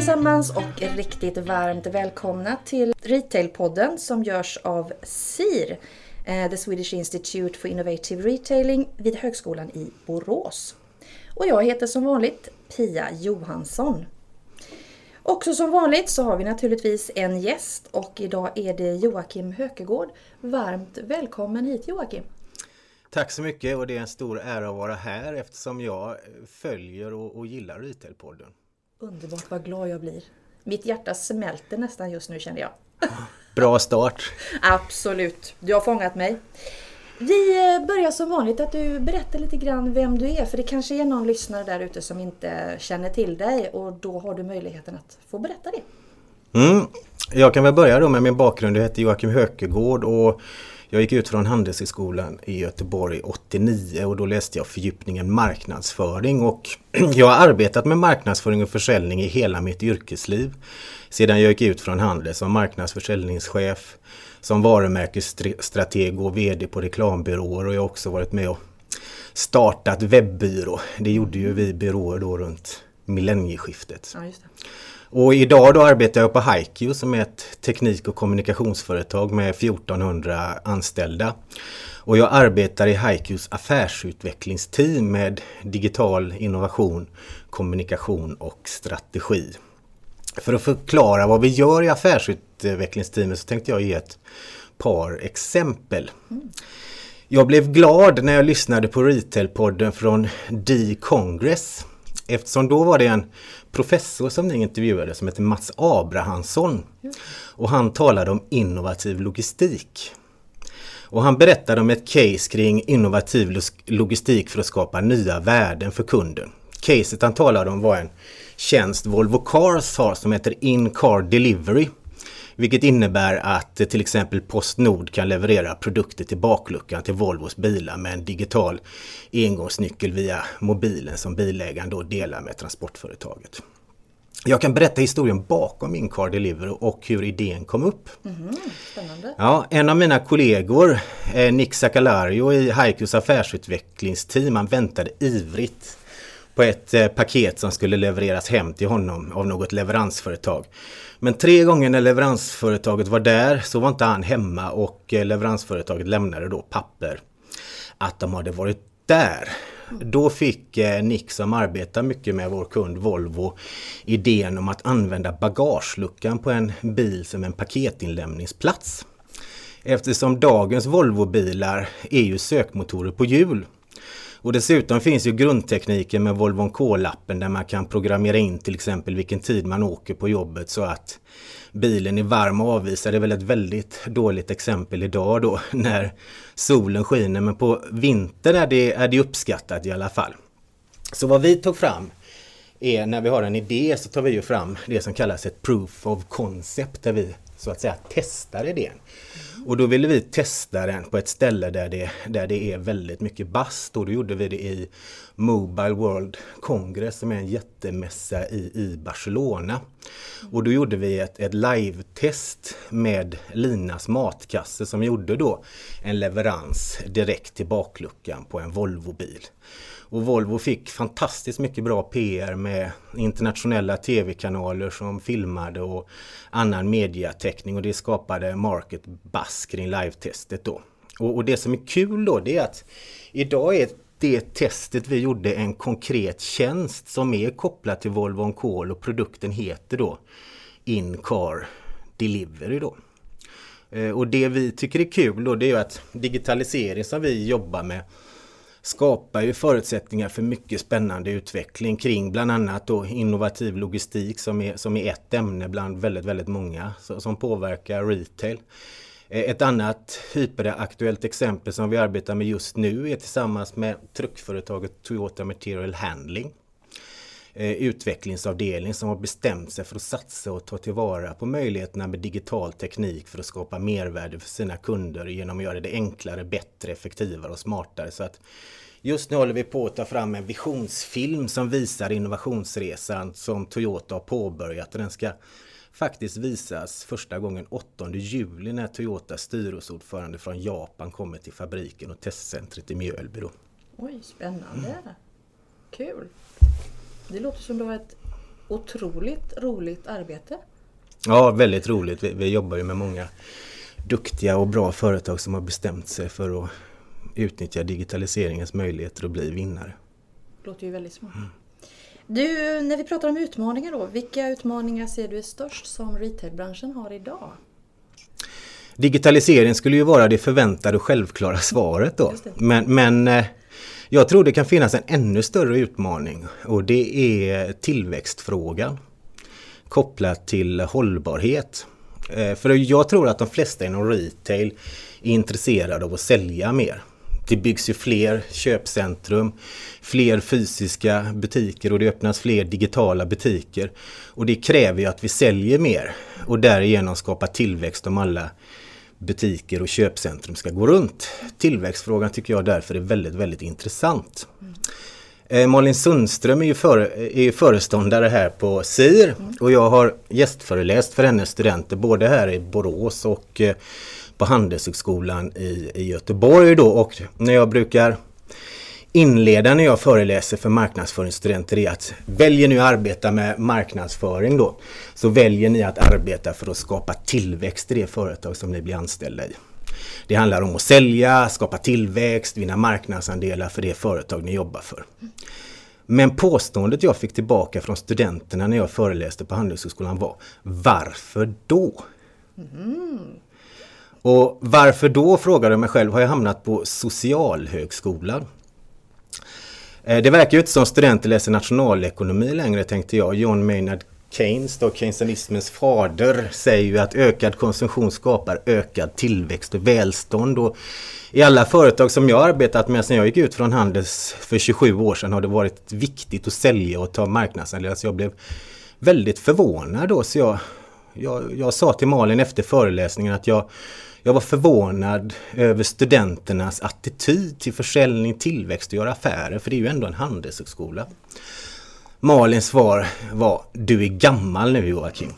allesammans och riktigt varmt välkomna till Retailpodden som görs av SIR, eh, The Swedish Institute for Innovative Retailing vid Högskolan i Borås. Och jag heter som vanligt Pia Johansson. Också som vanligt så har vi naturligtvis en gäst och idag är det Joakim Hökegård. Varmt välkommen hit Joakim! Tack så mycket och det är en stor ära att vara här eftersom jag följer och, och gillar Retailpodden. Underbart vad glad jag blir. Mitt hjärta smälter nästan just nu känner jag. Bra start! Absolut, du har fångat mig. Vi eh, börjar som vanligt att du berättar lite grann vem du är för det kanske är någon lyssnare där ute som inte känner till dig och då har du möjligheten att få berätta det. Mm. Jag kan väl börja då med min bakgrund. Jag heter Joakim Hökegård och jag gick ut från Handelshögskolan i Göteborg 89 och då läste jag fördjupningen marknadsföring och jag har arbetat med marknadsföring och försäljning i hela mitt yrkesliv. Sedan jag gick ut från Handel som marknadsförsäljningschef, som varumärkesstrateg och VD på reklambyråer och jag har också varit med och startat webbyrå. Det gjorde ju vi byråer då runt millennieskiftet. Ja, och idag då arbetar jag på HiQ som är ett teknik och kommunikationsföretag med 1400 anställda. Och jag arbetar i HiQs affärsutvecklingsteam med digital innovation, kommunikation och strategi. För att förklara vad vi gör i affärsutvecklingsteamet så tänkte jag ge ett par exempel. Jag blev glad när jag lyssnade på Retailpodden från D-Congress. Eftersom då var det en professor som ni intervjuade som heter Mats Abrahamsson. Och han talade om innovativ logistik. Och han berättade om ett case kring innovativ logistik för att skapa nya värden för kunden. Caset han talade om var en tjänst Volvo Cars har som heter In-Car Delivery. Vilket innebär att till exempel Postnord kan leverera produkter till bakluckan till Volvos bilar med en digital engångsnyckel via mobilen som bilägaren då delar med transportföretaget. Jag kan berätta historien bakom In-Car Delivery och hur idén kom upp. Mm, spännande. Ja, en av mina kollegor, eh, Nick Sakalario i Haikus affärsutvecklingsteam, han väntade ivrigt på ett eh, paket som skulle levereras hem till honom av något leveransföretag. Men tre gånger när leveransföretaget var där så var inte han hemma och eh, leveransföretaget lämnade då papper att de hade varit där. Då fick eh, Nick som arbetar mycket med vår kund Volvo idén om att använda bagageluckan på en bil som en paketinlämningsplats. Eftersom dagens Volvo-bilar är ju sökmotorer på hjul och dessutom finns ju grundtekniken med Volvo K-lappen där man kan programmera in till exempel vilken tid man åker på jobbet så att bilen är varm och avvisar. Det är väl ett väldigt dåligt exempel idag då när solen skiner men på vintern är det, är det uppskattat i alla fall. Så vad vi tog fram är när vi har en idé så tar vi ju fram det som kallas ett proof of concept där vi så att säga testar idén. Och då ville vi testa den på ett ställe där det, där det är väldigt mycket bast och då gjorde vi det i Mobile World Congress som är en jättemässa i, i Barcelona. Och då gjorde vi ett, ett live-test med Linas matkasse som gjorde då en leverans direkt till bakluckan på en Volvo-bil. Och Volvo fick fantastiskt mycket bra PR med internationella tv-kanaler som filmade och annan mediateckning och det skapade market buzz kring live-testet då. Och, och, det som är kul då det är att idag är det testet vi gjorde en konkret tjänst som är kopplad till Volvo On Call och produkten heter då In-Car Delivery då. Eh, och det vi tycker är kul då det är att digitalisering som vi jobbar med skapar ju förutsättningar för mycket spännande utveckling kring bland annat då innovativ logistik som är, som är ett ämne bland väldigt, väldigt många som påverkar retail. Eh, ett annat hyperaktuellt exempel som vi arbetar med just nu är tillsammans med truckföretaget Toyota Material Handling. Eh, utvecklingsavdelning som har bestämt sig för att satsa och ta tillvara på möjligheterna med digital teknik för att skapa mervärde för sina kunder genom att göra det enklare, bättre, effektivare och smartare. Så att just nu håller vi på att ta fram en visionsfilm som visar innovationsresan som Toyota har påbörjat den ska faktiskt visas första gången 8 juli när Toyotas styrelseordförande från Japan kommer till fabriken och testcentret i Mjölby. Oj, spännande! Mm. Kul! Det låter som du har ett otroligt roligt arbete. Ja, väldigt roligt. Vi, vi jobbar ju med många duktiga och bra företag som har bestämt sig för att utnyttja digitaliseringens möjligheter och bli vinnare. Det låter ju väldigt smart. Mm. Du, när vi pratar om utmaningar då, vilka utmaningar ser du är störst som retailbranschen har idag? Digitalisering skulle ju vara det förväntade och självklara svaret då. Men, men eh, jag tror det kan finnas en ännu större utmaning och det är tillväxtfrågan kopplat till hållbarhet. Eh, för jag tror att de flesta inom retail är intresserade av att sälja mer. Det byggs ju fler köpcentrum, fler fysiska butiker och det öppnas fler digitala butiker. Och det kräver ju att vi säljer mer och därigenom skapar tillväxt om alla butiker och köpcentrum ska gå runt. Tillväxtfrågan tycker jag därför är väldigt, väldigt intressant. Mm. Malin Sundström är ju, för, är föreståndare här på SIR mm. och jag har gästföreläst för hennes studenter både här i Borås och eh, på Handelshögskolan i, i Göteborg då och när jag brukar inleda när jag föreläser för marknadsföringsstudenter är att väljer ni att arbeta med marknadsföring då så väljer ni att arbeta för att skapa tillväxt i det företag som ni blir anställda i. Det handlar om att sälja, skapa tillväxt, vinna marknadsandelar för det företag ni jobbar för. Men påståendet jag fick tillbaka från studenterna när jag föreläste på Handelshögskolan var Varför då? Mm. Och varför då frågade jag mig själv, har jag hamnat på Socialhögskolan? Eh, det verkar ju inte som studenter läser nationalekonomi längre tänkte jag. John Maynard Keynes, då keynesianismens fader, säger ju att ökad konsumtion skapar ökad tillväxt och välstånd. Och I alla företag som jag arbetat med sedan jag gick ut från Handels för 27 år sedan har det varit viktigt att sälja och ta marknadsandelar. Så alltså jag blev väldigt förvånad då. Så jag, jag, jag sa till Malin efter föreläsningen att jag jag var förvånad över studenternas attityd till försäljning, tillväxt och göra affärer, för det är ju ändå en handelshögskola. Malins svar var, du är gammal nu Joakim.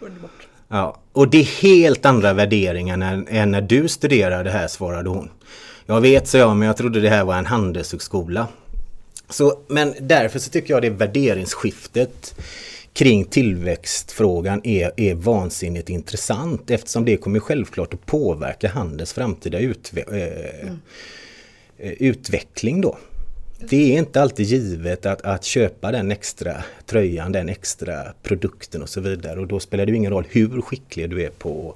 Underbart. Ja, och det är helt andra värderingar än, än när du studerade här, svarade hon. Jag vet, så jag, men jag trodde det här var en handelshögskola. Så, men därför så tycker jag det värderingsskiftet kring tillväxtfrågan är, är vansinnigt intressant eftersom det kommer självklart att påverka handelns framtida utve mm. utveckling då. Det är inte alltid givet att, att köpa den extra tröjan, den extra produkten och så vidare och då spelar det ingen roll hur skicklig du är på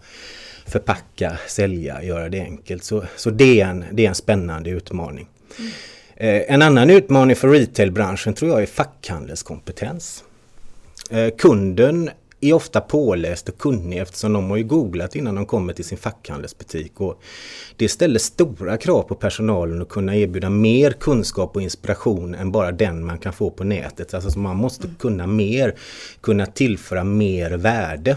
att förpacka, sälja, göra det enkelt. Så, så det, är en, det är en spännande utmaning. Mm. Eh, en annan utmaning för retailbranschen tror jag är fackhandelskompetens. Eh, kunden är ofta påläst och kunnig eftersom de har ju googlat innan de kommer till sin fackhandelsbutik. Och det ställer stora krav på personalen att kunna erbjuda mer kunskap och inspiration än bara den man kan få på nätet. Alltså man måste kunna mer, kunna tillföra mer värde.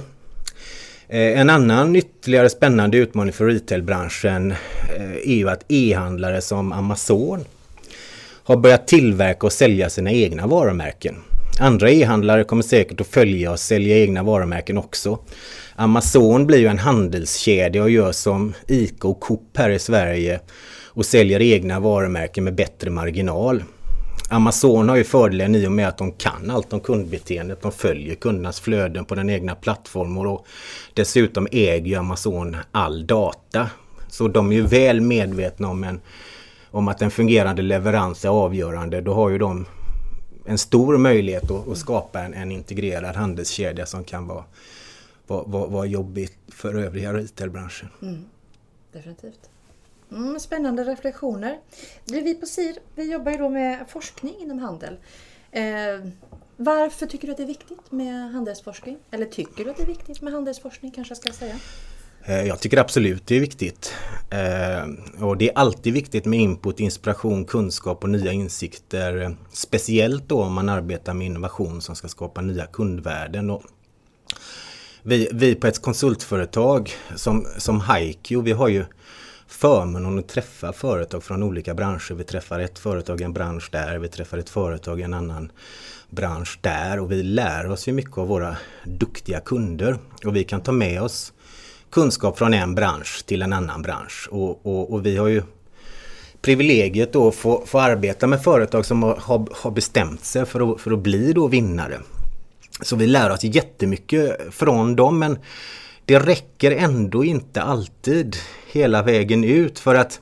Eh, en annan ytterligare spännande utmaning för retailbranschen eh, är ju att e-handlare som Amazon har börjat tillverka och sälja sina egna varumärken. Andra e-handlare kommer säkert att följa och sälja egna varumärken också. Amazon blir ju en handelskedja och gör som ICA och Coop här i Sverige och säljer egna varumärken med bättre marginal. Amazon har ju fördelen i och med att de kan allt om kundbeteendet. De följer kundernas flöden på den egna plattformen och dessutom äger ju Amazon all data. Så de är ju väl medvetna om, en, om att en fungerande leverans är avgörande. Då har ju de en stor möjlighet att, att skapa en, en, integrerad handelskedja som kan vara, vara, vara, jobbigt för övriga retailbranschen. Mm, definitivt. Mm, spännande reflektioner. Vi på SIR vi jobbar ju då med forskning inom handel. Eh, varför tycker du att det är viktigt med handelsforskning? Eller tycker du att det är viktigt med handelsforskning kanske jag ska säga? Eh, jag tycker absolut det är viktigt. Eh, och det är alltid viktigt med input, inspiration, kunskap och nya insikter. Speciellt då om man arbetar med innovation som ska skapa nya kundvärden. Och vi, vi på ett konsultföretag som, som Haiku, vi har ju förmånen att träffa företag från olika branscher. Vi träffar ett företag i en bransch där, vi träffar ett företag i en annan bransch där och vi lär oss ju mycket av våra duktiga kunder. Och vi kan ta med oss kunskap från en bransch till en annan bransch. Och, och, och vi har ju privilegiet då att få, få arbeta med företag som har, har bestämt sig för att, för att bli då vinnare. Så vi lär oss jättemycket från dem men det räcker ändå inte alltid hela vägen ut för att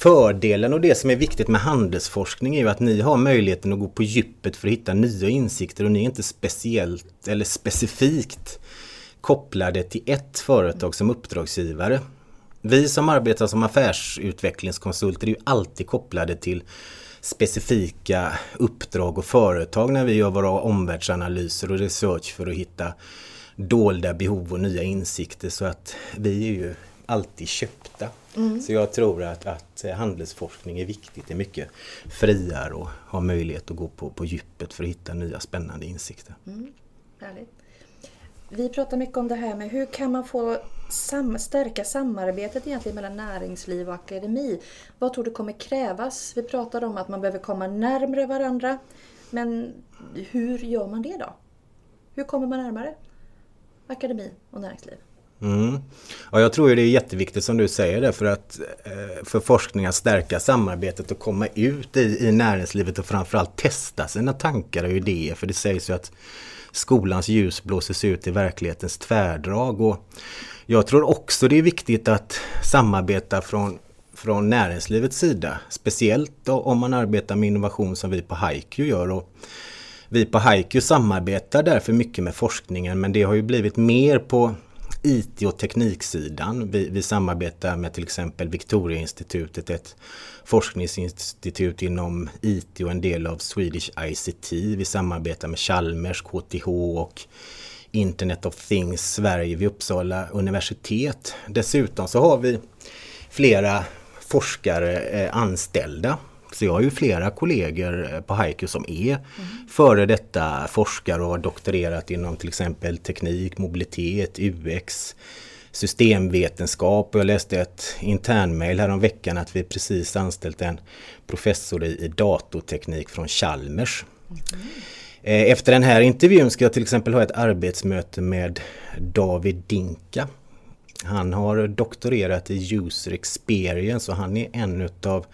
Fördelen och det som är viktigt med handelsforskning är ju att ni har möjligheten att gå på djupet för att hitta nya insikter och ni är inte speciellt eller specifikt kopplade till ett företag som uppdragsgivare. Vi som arbetar som affärsutvecklingskonsulter är ju alltid kopplade till specifika uppdrag och företag när vi gör våra omvärldsanalyser och research för att hitta dolda behov och nya insikter så att vi är ju alltid köpta. Mm. Så jag tror att, att handelsforskning är viktigt. Det är mycket friare och har möjlighet att gå på, på djupet för att hitta nya spännande insikter. Mm. Härligt. Vi pratar mycket om det här med hur kan man få sam stärka samarbetet egentligen mellan näringsliv och akademi. Vad tror du kommer krävas? Vi pratade om att man behöver komma närmre varandra. Men hur gör man det då? Hur kommer man närmare akademi och näringsliv? Mm. Ja, jag tror det är jätteviktigt som du säger det för att eh, för forskning att stärka samarbetet och komma ut i, i näringslivet och framförallt testa sina tankar och idéer. För det sägs ju att skolans ljus blåses ut i verklighetens tvärdrag. Och jag tror också det är viktigt att samarbeta från, från näringslivets sida. Speciellt om man arbetar med innovation som vi på HiQ gör. Och vi på HiQ samarbetar därför mycket med forskningen men det har ju blivit mer på IT och tekniksidan. Vi, vi samarbetar med till exempel Victoriainstitutet, ett forskningsinstitut inom IT och en del av Swedish ICT. Vi samarbetar med Chalmers, KTH och Internet of Things Sverige vid Uppsala universitet. Dessutom så har vi flera forskare eh, anställda så jag har ju flera kollegor eh, på Haiku som är mm. före detta forskare och har doktorerat inom till exempel teknik, mobilitet, UX, systemvetenskap och jag läste ett internmail häromveckan veckan att vi precis anställt en professor i, i datorteknik från Chalmers. Mm. Efter den här intervjun ska jag till exempel ha ett arbetsmöte med David Dinka. Han har doktorerat i user experience och han är en utav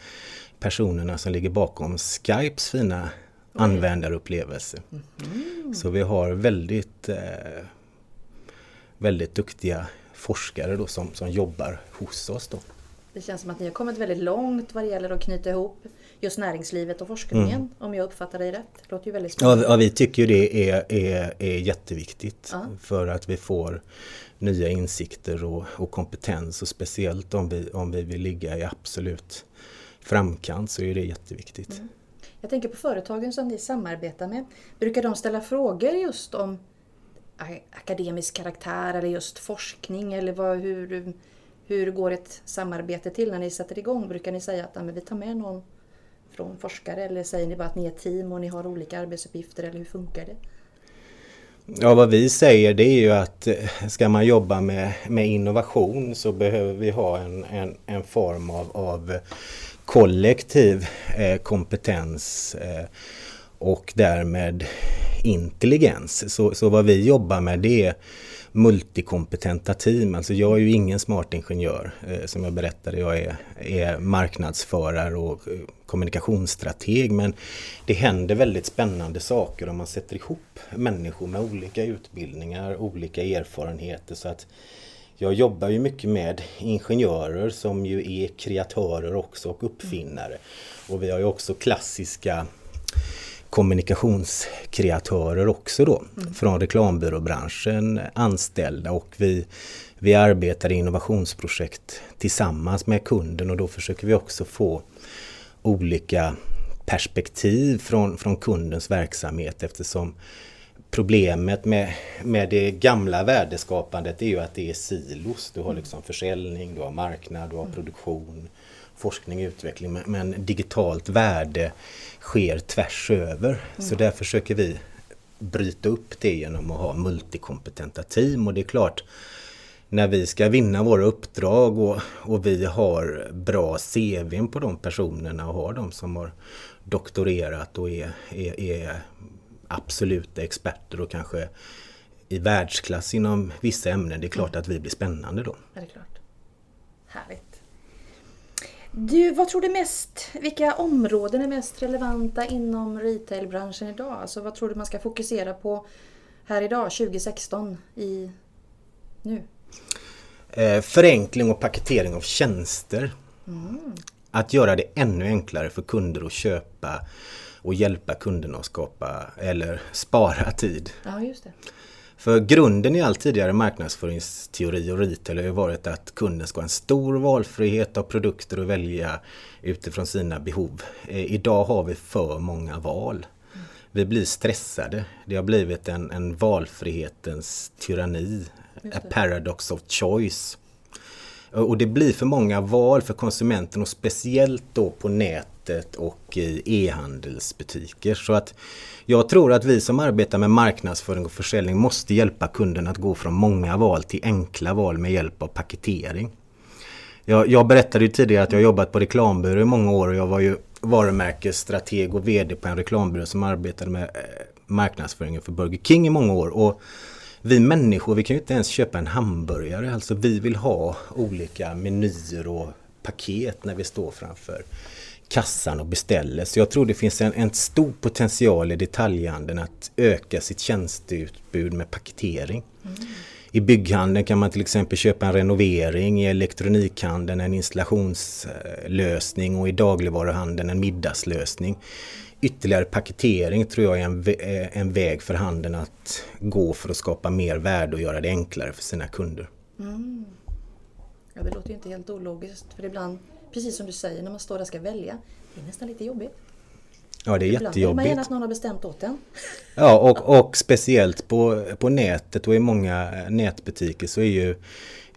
personerna som ligger bakom Skypes fina mm. användarupplevelse. Mm. Så vi har väldigt, eh, väldigt duktiga forskare då som, som jobbar hos oss. Då. Det känns som att ni har kommit väldigt långt vad det gäller att knyta ihop just näringslivet och forskningen mm. om jag uppfattar dig rätt. Det låter ju väldigt spännande. Ja, vi tycker det är, är, är jätteviktigt ja. för att vi får nya insikter och, och kompetens och speciellt om vi, om vi vill ligga i absolut framkant så är det jätteviktigt. Mm. Jag tänker på företagen som ni samarbetar med. Brukar de ställa frågor just om akademisk karaktär eller just forskning eller vad, hur, hur går ett samarbete till när ni sätter igång? Brukar ni säga att ja, vi tar med någon från forskare eller säger ni bara att ni är ett team och ni har olika arbetsuppgifter eller hur funkar det? Ja, vad vi säger det är ju att eh, ska man jobba med, med innovation så behöver vi ha en, en, en form av, av kollektiv eh, kompetens eh, och därmed intelligens. Så, så vad vi jobbar med det är multikompetenta team. Alltså jag är ju ingen smart ingenjör eh, som jag berättade. Jag är, är marknadsförare och eh, kommunikationsstrateg men det händer väldigt spännande saker om man sätter ihop människor med olika utbildningar, olika erfarenheter så att jag jobbar ju mycket med ingenjörer som ju är kreatörer också och uppfinnare. Och vi har ju också klassiska kommunikationskreatörer också då mm. från reklambyråbranschen anställda och vi, vi arbetar i innovationsprojekt tillsammans med kunden och då försöker vi också få olika perspektiv från, från kundens verksamhet eftersom problemet med, med det gamla värdeskapandet är ju att det är silos. Du har mm. liksom försäljning, du har marknad, du har mm. produktion, forskning, utveckling. Men, men digitalt värde sker tvärs över. Mm. Så där försöker vi bryta upp det genom att ha multikompetenta team och det är klart när vi ska vinna våra uppdrag och, och vi har bra CVn på de personerna och har de som har doktorerat och är, är, är absoluta experter och kanske i världsklass inom vissa ämnen. Det är klart mm. att vi blir spännande då. Ja, det är klart. Härligt. Du, vad tror du mest, vilka områden är mest relevanta inom retailbranschen idag? Alltså vad tror du man ska fokusera på här idag, 2016, i nu? Eh, förenkling och paketering av tjänster. Mm. Att göra det ännu enklare för kunder att köpa och hjälpa kunderna att skapa eller spara tid. Ja, just det. För grunden i all tidigare marknadsföringsteori och retail har ju varit att kunden ska ha en stor valfrihet av produkter att välja utifrån sina behov. Eh, idag har vi för många val. Vi blir stressade. Det har blivit en, en valfrihetens tyranni. A paradox of choice. Och det blir för många val för konsumenten och speciellt då på nätet och i e-handelsbutiker. Så att jag tror att vi som arbetar med marknadsföring och försäljning måste hjälpa kunden att gå från många val till enkla val med hjälp av paketering. Jag, jag berättade ju tidigare att jag jobbat på reklambyrå i många år och jag var ju varumärkesstrateg och VD på en reklambyrå som arbetade med eh, marknadsföringen för Burger King i många år. Och vi människor vi kan ju inte ens köpa en hamburgare. Alltså vi vill ha olika menyer och paket när vi står framför kassan och beställer. Så jag tror det finns en, en stor potential i detaljhandeln att öka sitt tjänsteutbud med paketering. Mm. I bygghandeln kan man till exempel köpa en renovering, i elektronikhandeln en installationslösning och i dagligvaruhandeln en middagslösning. Ytterligare paketering tror jag är en, eh, en väg för handeln att gå för att skapa mer värde och göra det enklare för sina kunder. Mm. Ja, det låter ju inte helt ologiskt för ibland precis som du säger, när man står där och ska välja. Det är nästan lite jobbigt. Ja, det är Ibland jättejobbigt. Man gärna att någon har bestämt åt en. Ja, och, och speciellt på, på nätet och i många nätbutiker så är ju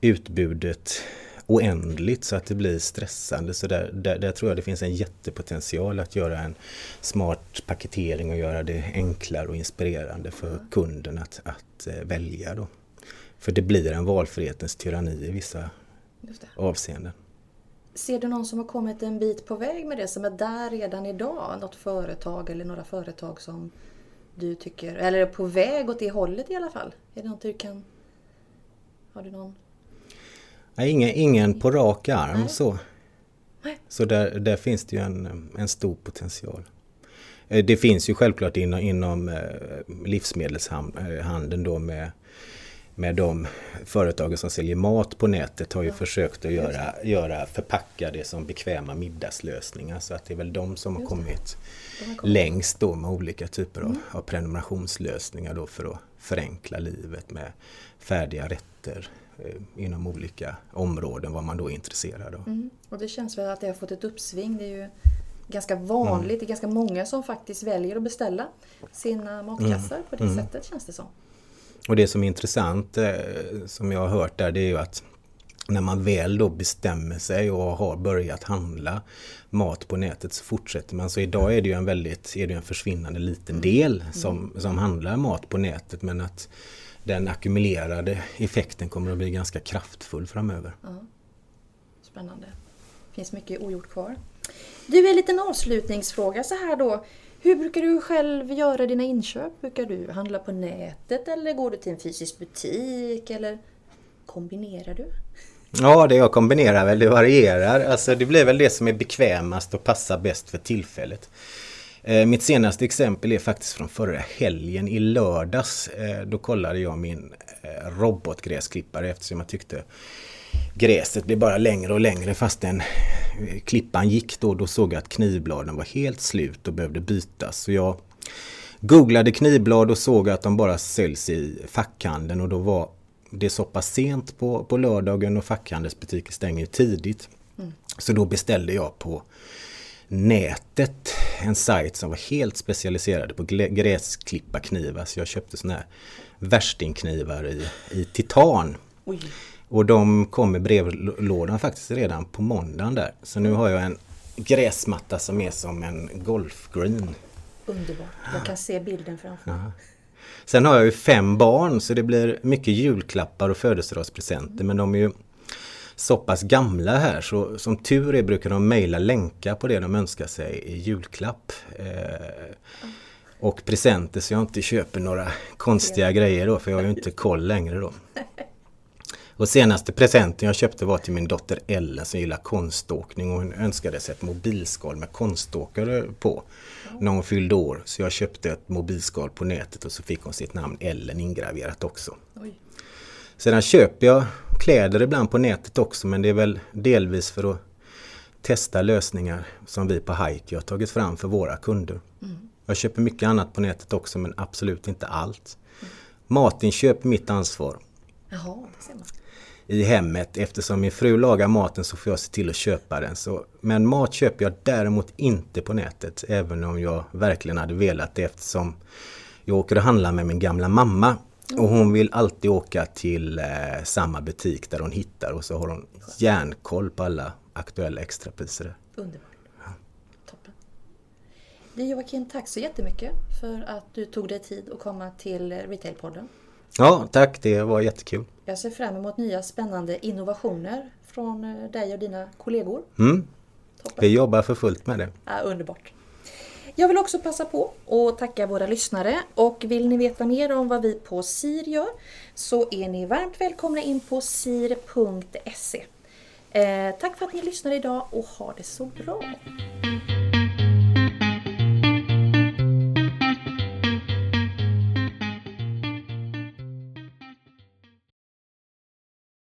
utbudet oändligt så att det blir stressande. Så där, där, där, tror jag det finns en jättepotential att göra en smart paketering och göra det enklare och inspirerande för mm. kunden att, att eh, välja. Då. För det blir en valfrihetens tyranni i vissa avseenden. Ser du någon som har kommit en bit på väg med det, som är där redan idag? Något företag eller några företag som du tycker, eller är på väg åt det hållet i alla fall? Är det något du kan... Har du någon? Nej, ingen, ingen på rak arm Nej. så. Nej. Så där, där finns det ju en, en stor potential. Eh, det finns ju självklart inom, inom eh, livsmedelshandeln då med med de företagen som säljer mat på nätet har ju ja. försökt att göra, göra, förpacka det som bekväma middagslösningar. Så att det är väl de som har kommit, har kommit längst då med olika typer mm. av, av prenumerationslösningar då för att förenkla livet med färdiga rätter eh, inom olika områden vad man då är intresserad av. Mm. Och det känns väl att det har fått ett uppsving. Det är ju ganska vanligt, mm. det är ganska många som faktiskt väljer att beställa sina matkassar mm. på det mm. sättet känns det som. Och det som är intressant eh, som jag har hört där det är ju att när man väl då bestämmer sig och har börjat handla mat på nätet så fortsätter man. Så idag är det ju en väldigt är det en försvinnande liten mm. del som, mm. som handlar mat på nätet men att den ackumulerade effekten kommer att bli ganska kraftfull framöver. Ja. Spännande. Det finns mycket ogjort kvar. Du, en liten avslutningsfråga så här då. Hur brukar du själv göra dina inköp? Brukar du handla på nätet eller går du till en fysisk butik? Eller kombinerar du? Ja, det jag kombinerar väl, det varierar. Alltså det blir väl det som är bekvämast och passar bäst för tillfället. Eh, mitt senaste exempel är faktiskt från förra helgen i lördags. Eh, då kollade jag min eh, robotgräsklippare eftersom jag tyckte gräset blev bara längre och längre fastän klippan gick då. Då såg jag att knivbladen var helt slut och behövde bytas. Så jag googlade knivblad och såg att de bara säljs i fackhandeln och då var det så pass sent på, på lördagen och fackhandelsbutiker stänger tidigt. Mm. Så då beställde jag på nätet en sajt som var helt specialiserad på gräsklipparknivar. Så jag köpte såna här värstingknivar i, i titan. Oj. Och de kom i brevlådan faktiskt redan på måndagen där. Så nu har jag en gräsmatta som är som en golfgreen. Underbart. Jag kan se bilden framför mig. Sen har jag ju fem barn så det blir mycket julklappar och födelsedagspresenter. Mm. Men de är ju så pass gamla här så som tur är brukar de mejla länkar på det de önskar sig i julklapp. Eh, mm. Och presenter så jag inte köper några konstiga grejer då för jag har ju inte koll längre då. Och senaste presenten jag köpte var till min dotter Ellen som gillar konståkning och hon önskade sig ett mobilskal med konståkare på när hon fyllde år. Så jag köpte ett mobilskal på nätet och så fick hon sitt namn Ellen ingraverat också. Oj. Sedan köper jag kläder ibland på nätet också men det är väl delvis för att testa lösningar som vi på Hike har tagit fram för våra kunder. Jag köper mycket annat på nätet också men absolut inte allt. Matinköp är mitt ansvar Jaha, det ser man. I hemmet. Eftersom min fru lagar maten så får jag se till att köpa den. Så, men mat köper jag däremot inte på nätet. Även om jag verkligen hade velat det eftersom jag åker och handlar med min gamla mamma. Och hon vill alltid åka till eh, samma butik där hon hittar och så har hon järnkoll på alla aktuella extrapriser. Underbart. Toppen. Du Joakim, tack så jättemycket för att du tog dig tid att komma till Retailpodden. Ja, tack. Det var jättekul. Jag ser fram emot nya spännande innovationer från eh, dig och dina kollegor. Mm. Toppen. Vi jobbar för fullt med det. Ja, underbart. Jag vill också passa på att tacka våra lyssnare och vill ni veta mer om vad vi på SIR gör så är ni varmt välkomna in på sir.se. Eh, tack för att ni lyssnade idag och ha det så bra!